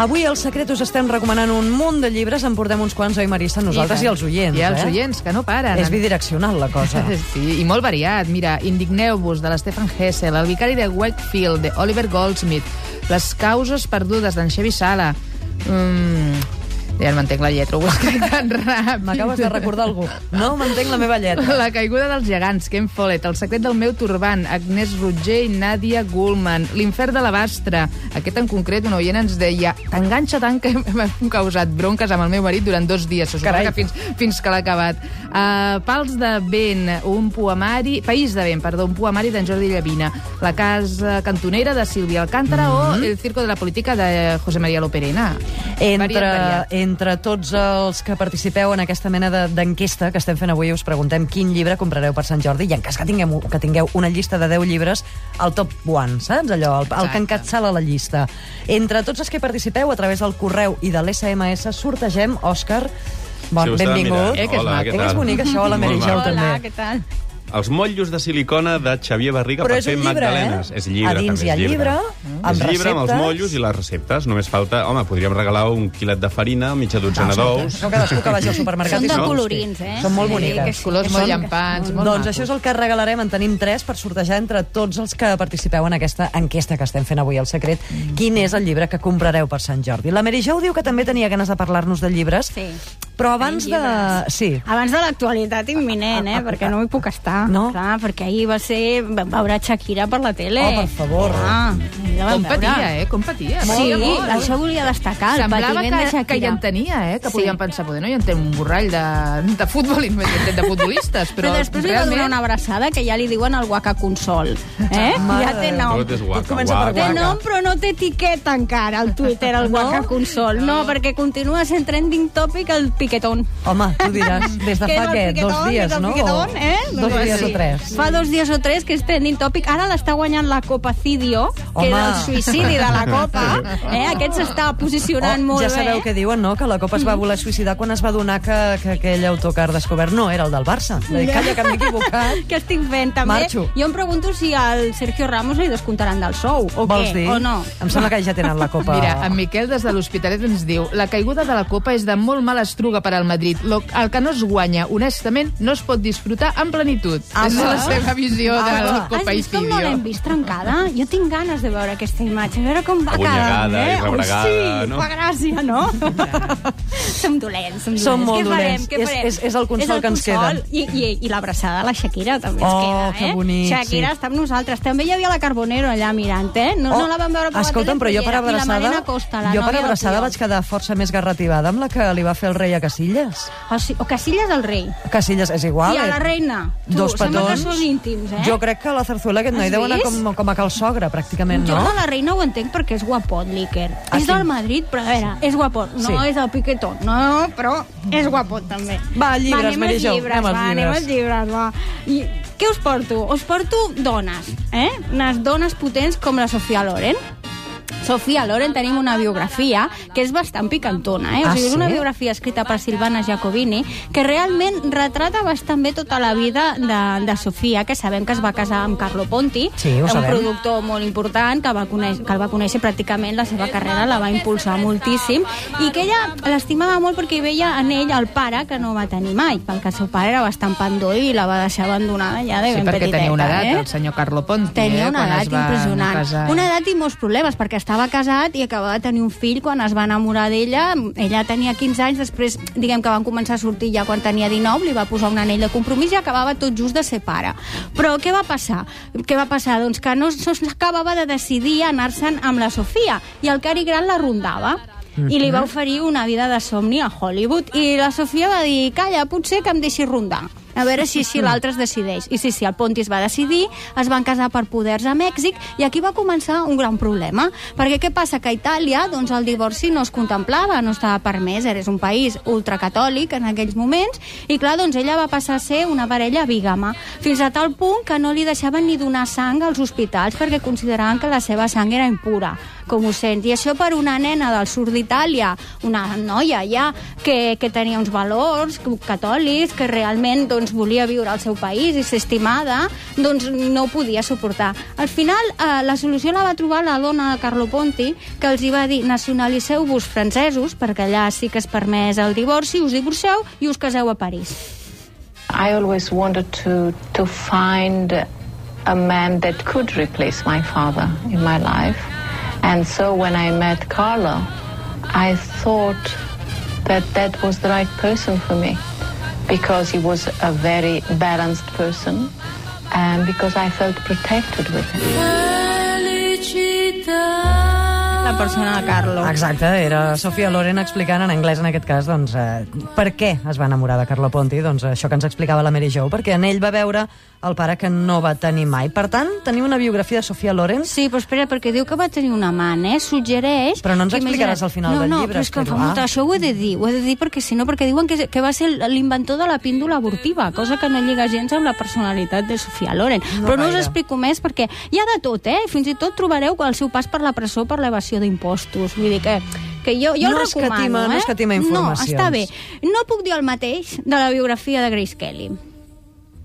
Avui al Secret us estem recomanant un munt de llibres, en portem uns quants, oi, Marissa? Nosaltres i, tant. els oients, I els eh? oients, que no paren. És bidireccional, la cosa. Sí, i molt variat. Mira, Indigneu-vos, de l'Stefan Hessel, El vicari de Wakefield, de Oliver Goldsmith, Les causes perdudes, d'en Xevi Sala, mm, ja no m'entenc la lletra, ho he escrit tan ràpid. M'acabes de recordar algú. No m'entenc la meva lletra. La caiguda dels gegants, Ken Follett, El secret del meu turbant, Agnès Roger i Nadia Gullman, L'infern de la Bastra. Aquest en concret, un oient ens deia t'enganxa tant que m'ha causat bronques amb el meu marit durant dos dies. Se Carai. que fins, fins que l'ha acabat. Uh, Pals de vent, un poemari... País de vent, perdó, un poemari d'en Jordi Llavina. La casa cantonera de Sílvia Alcántara mm -hmm. o El circo de la política de José María Loperena. Entre. Entre tots els que participeu en aquesta mena de- d'enquesta que estem fent avui, us preguntem quin llibre comprareu per Sant Jordi i en cas que tinguem, que tingueu una llista de 10 llibres, el top one, saps? Allò, el, el que encapçala la llista. Entre tots els que participeu a través del correu i de l'SMS sortegem, Òscar, bon, estava benvingut. Eh, que és Hola, maco. què Eh, que és bonic això, la Mary Jo també. què tal? Els motllos de silicona de Xavier Barriga Però per fer llibre, magdalenes. eh? És llibre, A dins també, hi ha és llibre, amb és llibre amb els receptes. motllos i les receptes. Només falta... Home, podríem regalar un quilet de farina, mitja dotzena d'ous... Això cadascú que vagi al supermercat Són de colorins, eh? Són molt Sí, boniques. que Els colors molt llampants, molt doncs això és el que regalarem. En tenim tres per sortejar entre tots els que participeu en aquesta enquesta que estem fent avui al Secret. Quin és el llibre que comprareu per Sant Jordi? La Mary Jo diu que també tenia ganes de parlar-nos de llibres, Sí. Però abans de... Sí. Abans de l'actualitat imminent, eh? Perquè no hi puc estar. No? Clar, perquè ahir va ser... Vam veure Shakira per la tele. Oh, per favor. Ah, Com patia, eh? Com patia. Sí, molt. això volia destacar, el Semblava patiment de que, Shakira. que ja en tenia, eh? Que Sí. podíem pensar, poder no hi entén un borrall de, de futbol i no hi entén de futbolistes, però, Però, després li va donar una abraçada que ja li diuen el Waka Consol. Eh? Mare ja té de nom. Tot és guaca, guaca. Té nom, però no té etiqueta encara al Twitter, el Waka Consol. No, perquè continua sent trending topic el piquetón. Home, tu diràs, des de fa què? Dos dies, no? eh? Dos Doncs dies sí. o tres. Fa dos dies o tres que és trending topic. Ara l'està guanyant la Copa Cidio, que és Home. el suïcidi de la Copa. Eh? Aquest s'està posicionant Oh, molt ja bé. sabeu què diuen, no? Que la Copa es va voler suïcidar quan es va donar que, que aquell autocar descobert no era el del Barça. Dir, calla, que m'he equivocat. Què estic fent, també? Marxo. Jo em pregunto si al Sergio Ramos li descomptaran del sou, o Vols què, dir? o no. Em sembla que ja tenen la Copa. Mira, en Miquel des de l'Hospitalet ens diu la caiguda de la Copa és de molt mala estruga per al Madrid. Lo, el que no es guanya, honestament, no es pot disfrutar en plenitud. Ah, és la seva visió Ah, de la. Copa Has vist com no l'hem vist trencada? Jo tinc ganes de veure aquesta imatge, a veure com va Abunyegada quedant, eh? i rebregada, oh, sí, no? fa gràcia, no? som dolents, som dolents. Som molt Què farem? dolents. Què És- farem? és- és el consol que ens consol. queda. I, i, i l'abraçada a la Shakira també ens Oh, queda, que eh? bonic, Shakira sí. està amb nosaltres. També hi havia la Carbonero allà mirant, eh? No, no la vam veure per Escolta'm, la però tele, jo per. I la abraçada, Marina Costa, la jo per abraçada vaig quedar força més garrativada amb la que li va fer el rei a Casillas. O, sí, o Casillas el rei. Casillas és igual. I a eh? la reina. Tu, Dos sembla petons. que són íntims, eh? Jo crec que la Zarzuela aquest noi deu anar com, com a cal sogre, pràcticament, Jo no? de la reina ho entenc perquè és guapot, l'Iker. Ah, és sí? del Madrid, però a veure, és guapot. No Sí. és el piquetón, no, però és guapot també. Va, llibres, va, Jo, llibres, anem va, anem als llibres, va. I què us porto? Us porto dones, eh? Unes dones potents com la Sofia Loren. Sofia Loren tenim una biografia que és bastant picantona, eh? O Ah, sigui, és una sí? biografia escrita per Silvana Jacobini que realment retrata bastant bé tota la vida de, de Sofia, que sabem que es va casar amb Carlo Ponti, Sí, un sabem. productor molt important que, va conèixer, que el va conèixer pràcticament la seva carrera, la va impulsar moltíssim i que ella l'estimava molt perquè veia en ell el pare que no va tenir mai, perquè el seu pare era bastant pandó i la va deixar abandonada ja de Sí, ben perquè petiteta. tenia una edat, eh? el senyor Carlo Ponti, Tenia eh, una edat impressionant. casar. Una edat i molts problemes, perquè estava casat i acabava de tenir un fill quan es va enamorar d'ella. Ella tenia 15 anys, després, diguem que van començar a sortir ja quan tenia 19, li va posar un anell de compromís i acabava tot just de ser pare. Però què va passar? Què va passar? Doncs que no, s'acabava de decidir anar-se'n amb la Sofia i el Cary Grant la rondava i li va oferir una vida de somni a Hollywood i la Sofia va dir, calla, potser que em deixi rondar a veure si, si l'altre es decideix. I sí, sí, el Ponti es va decidir, es van casar per poders a Mèxic i aquí va començar un gran problema. Perquè què passa? Que a Itàlia doncs, el divorci no es contemplava, no estava permès, era un país ultracatòlic en aquells moments i clar, doncs ella va passar a ser una parella bígama, fins a tal punt que no li deixaven ni donar sang als hospitals perquè consideraven que la seva sang era impura. com ho sents. I això per una nena del sud d'Itàlia, una noia ja, que, que tenia uns valors catòlics, que realment doncs, volia viure al seu país i ser estimada, doncs no ho podia suportar. Al final, eh, la solució la va trobar la dona de Carlo Ponti, que els hi va dir nacionaliseu-vos francesos, perquè allà sí que es permès el divorci, us divorceu i us caseu a París. I always wanted to to find a man that could replace my father in my life. And so when I met Carlo, I thought that that was the right person for me because he was a very balanced person and because I felt protected with him. La persona de Carlo. Exacte, era Sofia Loren explicant en anglès, en aquest cas, doncs, eh, per què es va enamorar de Carlo Ponti, doncs això que ens explicava la Mary Jo, perquè en ell va veure el pare que no va tenir mai. Per tant, tenim una biografia de Sofia Loren, Sí, però espera, perquè diu que va tenir un amant, eh? Suggereix... Però no ens explicaràs imagina't- al final no, del no, llibre, però és que em fa molta... Ah. Això ho he de dir, ho he de dir perquè si no, perquè diuen que, que va ser l'inventor de la píndola abortiva, cosa que no lliga gens amb la personalitat de Sofia Loren. No però no us gaire. explico més perquè hi ha de tot, eh? Fins i tot trobareu el seu pas per la presó per l'evasió d'impostos. Vull dir que que jo, jo No el recomano, escatima- eh? no escatima No, informacions. està bé. No puc dir el mateix de la biografia de Grace Kelly.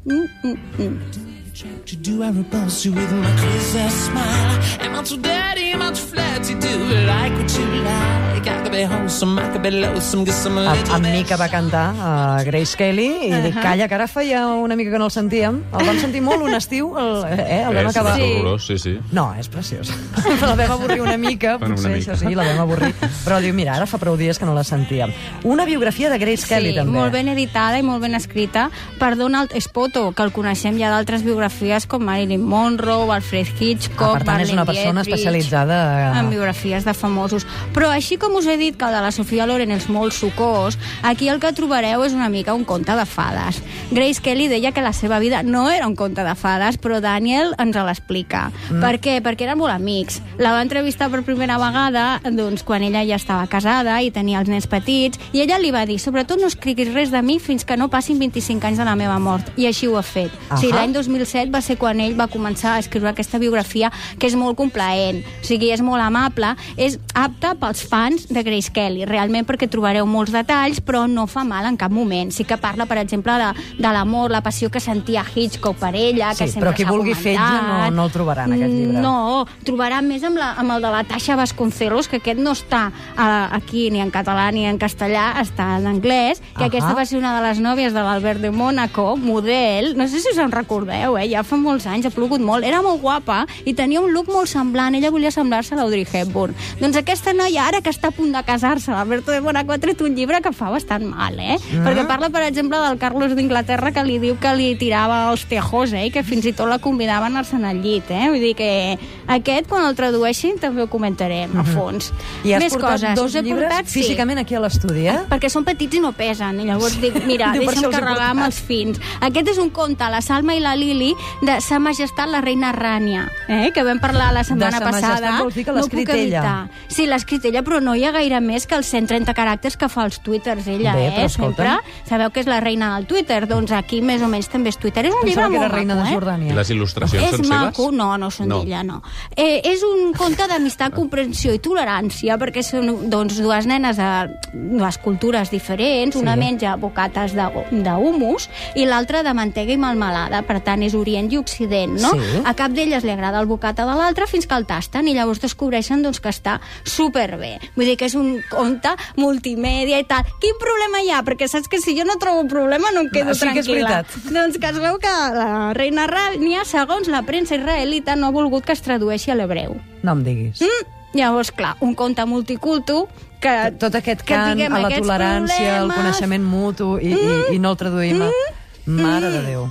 Mm, mm, mm. to do I repulse you with my crazy smile Am I too I too flirty Do like what you like I could be wholesome, I could be loathsome Get some little amb bit mi que va cantar uh, Grace Kelly i uh -huh. dic, calla, que ara feia una mica que no el sentíem. El vam sentir molt un estiu el, eh, el vam És acabar. horrorós, sí, sí. no, és preciós. La vam avorrir una mica, Bueno, potser una això mica. sí, la vam avorrir. Però diu, mira, ara fa prou dies que no la sentíem. Una biografia de Grace Kelly sí, també. molt ben editada i molt ben escrita per Donald Espoto, que el coneixem ja d'altres biografies com Marilyn Monroe, Alfred Hitchcock, Ah, per tant, és Marlene una persona Dietrich, especialitzada a- en biografies de famosos. Però així com us he dit que el de la Sofia Loren és molt sucós, aquí el que trobareu és una mica un conte de fades. Grace Kelly deia que la seva vida no era un conte de fades, però Daniel ens l'explica. Mm. Per què? Perquè eren molt amics. La va entrevistar per primera vegada doncs, quan ella ja estava casada i tenia els nens petits, i ella li va dir, sobretot no escriguis res de mi fins que no passin 25 anys de la meva mort. I així ho ha fet. O sigui, l'any 2007 va ser quan ell va començar a escriure aquesta biografia que és molt complaent, o sigui, és molt amable, és apta pels fans de Grace Kelly, realment perquè trobareu molts detalls, però no fa mal en cap moment. Sí que parla, per exemple, de, de l'amor, la passió que sentia Hitchcock per ella, que Sí, sempre però qui vulgui fetge no- no el trobarà en aquest llibre. No, trobarà més amb, la, amb el de la Tasha Vasconcelos, que aquest no està uh, aquí ni en català ni en castellà, està en anglès, que Ahà. aquesta va ser una de les nòvies de l'Albert de Mónaco, model, no sé si us en recordeu, eh? ja fa molts anys, ha plogut molt, era molt guapa i tenia un look molt semblant, ella volia semblar-se a l'Audrey Hepburn. Doncs aquesta noia, ara que està a punt de casar-se, l'Alberto de Mónaco ha tret un llibre que fa bastant mal, eh? Ah. Perquè parla, per exemple, del Carlos d'Inglaterra que li diu que li tirava els tejos, eh? I que fins i tot la convidava a anar-se'n al llit, eh? Vull dir que aquest, quan el tradueixin, també ho comentarem a fons. i has Més portat coses. dos llibres portat, sí. físicament aquí a l'estudi, eh? Perquè són petits i no pesen. I llavors dic, mira, Diu, deixa'm carregar amb els fins. Aquest és un conte, la Salma i la Lili, de Sa Majestat la Reina Rània, eh? que vam parlar la setmana Sa Passada. vols dir que l'ha no puc escrit ella? evitar. Sí, l'ha escrit ella, però no hi ha gaire més que els 130 caràcters que fa els twitters ella, Bé, eh? Sempre. Sabeu que és la reina del Twitter? Doncs aquí més o menys també és Twitter. És un llibre Pensava que molt era reina maco, de eh? Jordània. I les il·lustracions És són maco, seves? no, no són No. d'ella, no. Eh, és un conte d'amistat, comprensió i tolerància, perquè són doncs, dues nenes de dues cultures diferents, una Sí. menja bocates de- d'humus i l'altra de mantega i melmelada, per tant és Orient i Occident, no? Sí. A cap d'elles li agrada el bocata de l'altra fins que el tasten i llavors descobreixen doncs, que està superbé. Vull dir que és un conte multimèdia i tal. Quin problema hi ha? Perquè saps que si jo no trobo problema no em quedo Ah, sí que és tranquil·la. veritat. Doncs que es veu que la reina Rània, segons la premsa israelita, no ha volgut que es tradueixi a l'hebreu. No em diguis. Mm? Llavors, clar, un conte multicultu que... Tot aquest que cant diguem a la tolerància, al problemes- coneixement mutu i, i, i no el traduïm a... Mare de Déu.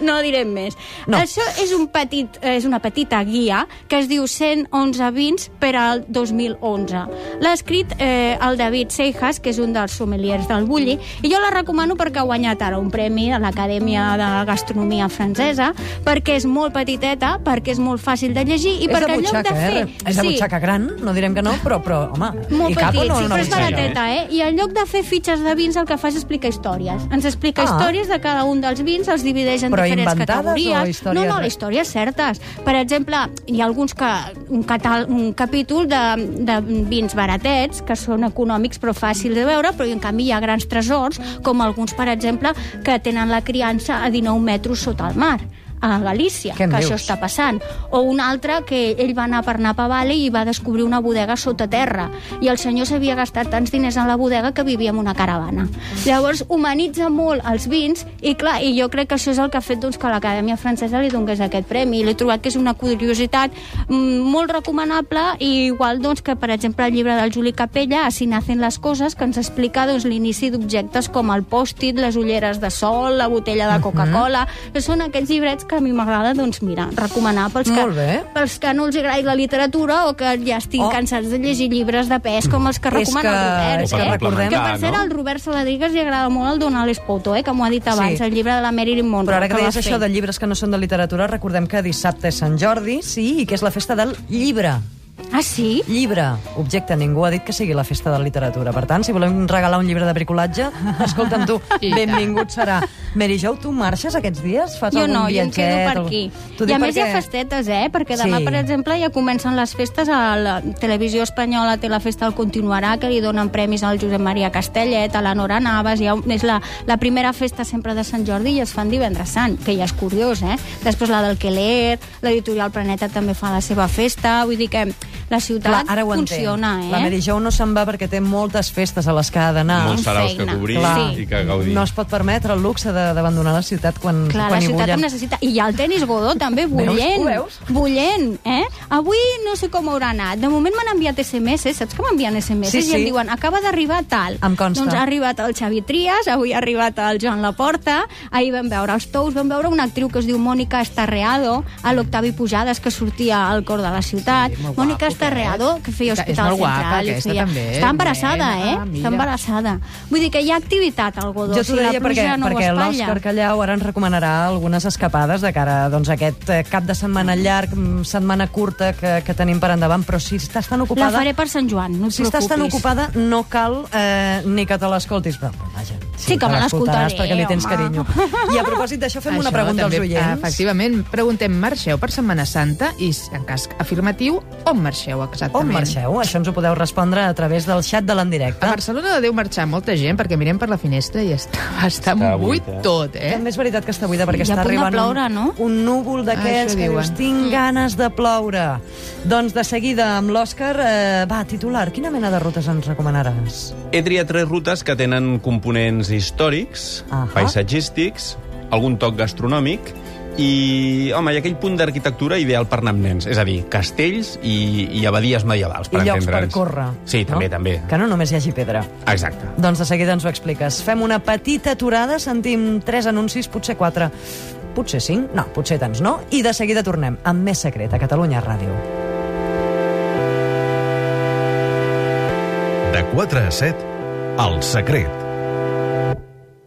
No direm més. No. Això és, un petit, és una petita guia que es diu 111 vins per al 2011. L'ha escrit eh, el David Seijas, que és un dels sommeliers del Bulli, i jo la recomano perquè ha guanyat ara un premi de l'Acadèmia de Gastronomia Francesa, perquè és molt petiteta, perquè és molt fàcil de llegir i és perquè en lloc butxaca, de fer... eh? És de butxaca gran, no direm que no, però, però home, Molt o petit, no sí, però és butxaca? barateta, eh? I en lloc de fer fitxes de vins, el que fa és explicar històries. Ens explica Ah. històries de cada un dels vins, els divideix divideix en Però diferents inventades o categories. No, no, re- històries certes. Per exemple, hi ha alguns que, un, catal, un capítol de, de vins baratets, que són econòmics però fàcils de veure, però en canvi hi ha grans tresors, com alguns, per exemple, que tenen la criança a 19 metres sota el mar a Galícia, que dius? això està passant. O un altre que ell va anar per Napa Valley i va descobrir una bodega sota terra. I el senyor s'havia gastat tants diners en la bodega que vivia en una caravana. Llavors, humanitza molt els vins i, clar, i jo crec que això és el que ha fet doncs, que l'Acadèmia Francesa li donés aquest premi. L'he trobat que és una curiositat mm, molt recomanable i igual doncs, que, per exemple, el llibre del Juli Capella, Así nacen les coses, que ens explica doncs, l'inici d'objectes com el pòstit, les ulleres de sol, la botella de Coca-Cola, que són aquests llibrets que a mi m'agrada, doncs mira, recomanar pels que, pels que no els agradi la literatura o que ja estiguin Oh. cansats de llegir llibres de pes com els que recomana que- el Robert. és que eh? recordem- que, per cert, no? al Robert Saladrigas li agrada molt el Donald Espoto, eh, que m'ho ha dit abans, Sí. el llibre de la Marilyn Monroe. Però ara que va deies això de llibres que no són de literatura, recordem que dissabte és Sant Jordi, sí, i que és la festa del llibre. Ah, sí? Llibre, objecte, ningú ha dit que sigui la festa de la literatura. Per tant, si volem regalar un llibre de bricolatge, escolta'm tu, benvingut serà. Mary Jo, tu marxes aquests dies? Fas Jo algun no, jo em quedo per aquí. I a més hi ha perquè- festetes, eh? Perquè demà, Sí. per exemple, ja comencen les festes a la televisió espanyola té la festa del Continuarà, que li donen premis al Josep Maria Castellet, a la Nora Navas, ja és la, la primera festa sempre de Sant Jordi i es fan divendres sant, que ja és curiós, eh? Després la del Keller, l'editorial Planeta també fa la seva festa, vull dir que la ciutat Clar, ara ho funciona, entenc. eh? La Mary Jo no se'n va perquè té moltes festes a les que ha d'anar. Molts saraus que cobrir Clar. i que gaudir. No es pot permetre el luxe de- d'abandonar la ciutat quan, Clar, quan la hi ciutat bullen. necessita. I hi ha el tenis Godó, també, bullent. Ho veus? Bullent, eh? Avui no sé com haurà anat. De moment m'han enviat SMS, saps que m'envien SMS? Sí, I sí. em diuen, acaba d'arribar tal. Em consta. Doncs ha arribat el Xavi Trias, avui ha arribat el Joan Laporta, ahir vam veure els Tous, vam veure una actriu que es diu Mònica Estarreado, a l'Octavi Pujades, que sortia al cor de la ciutat. Sí, Mònica guapo, Estarreado, que feia És Hospital molt guapa, Central. aquesta feia... també, Està embarassada, eh? mira. Està embarassada. Vull dir que hi ha activitat al Godó. Jo si t'ho la deia perquè, pluja no perquè l'Òscar Callau ara ens recomanarà algunes escapades de cara doncs, a aquest eh, cap de setmana llarg, mm, setmana curta que, que tenim per endavant, però si estàs tan La ocupada... faré per Sant Joan, no et Si estàs tan preocupis. ocupada, no cal eh, ni que te l'escoltis, però vaja. Sí que me l'escoltaré, perquè li tens home. carinyo. I a propòsit d'això, fem una Això pregunta també, als oients. Efectivament, preguntem, marxeu per Setmana Santa? I, en cas afirmatiu, on marxeu On exactament? marxeu? Això ens ho podeu respondre a través del xat de l'endirecte. A Barcelona deu marxar molta gent, perquè mirem per la finestra i està, està, Està buit buit, eh? tot, eh? També és veritat que està buida perquè I està arribant ploure, un, no? un núvol Ah, d'aquests això que dius, tinc ganes de ploure. Doncs de seguida amb l'Òscar, eh, va, titular, quina mena de rutes ens recomanaràs? He triat tres rutes que tenen components històrics, Ahà. paisatgístics, algun toc gastronòmic i, home, hi ha aquell punt d'arquitectura ideal per anar amb nens, és a dir, castells i, i abadies medievals, per I llocs per córrer. Sí, també, també. Que no només hi hagi pedra. Exacte. Doncs de seguida ens ho expliques. Fem una petita aturada, sentim tres anuncis, potser quatre, potser cinc, no, potser tants no, i de seguida tornem amb Més Secret a Catalunya Ràdio. De 4 a 7, El Secret.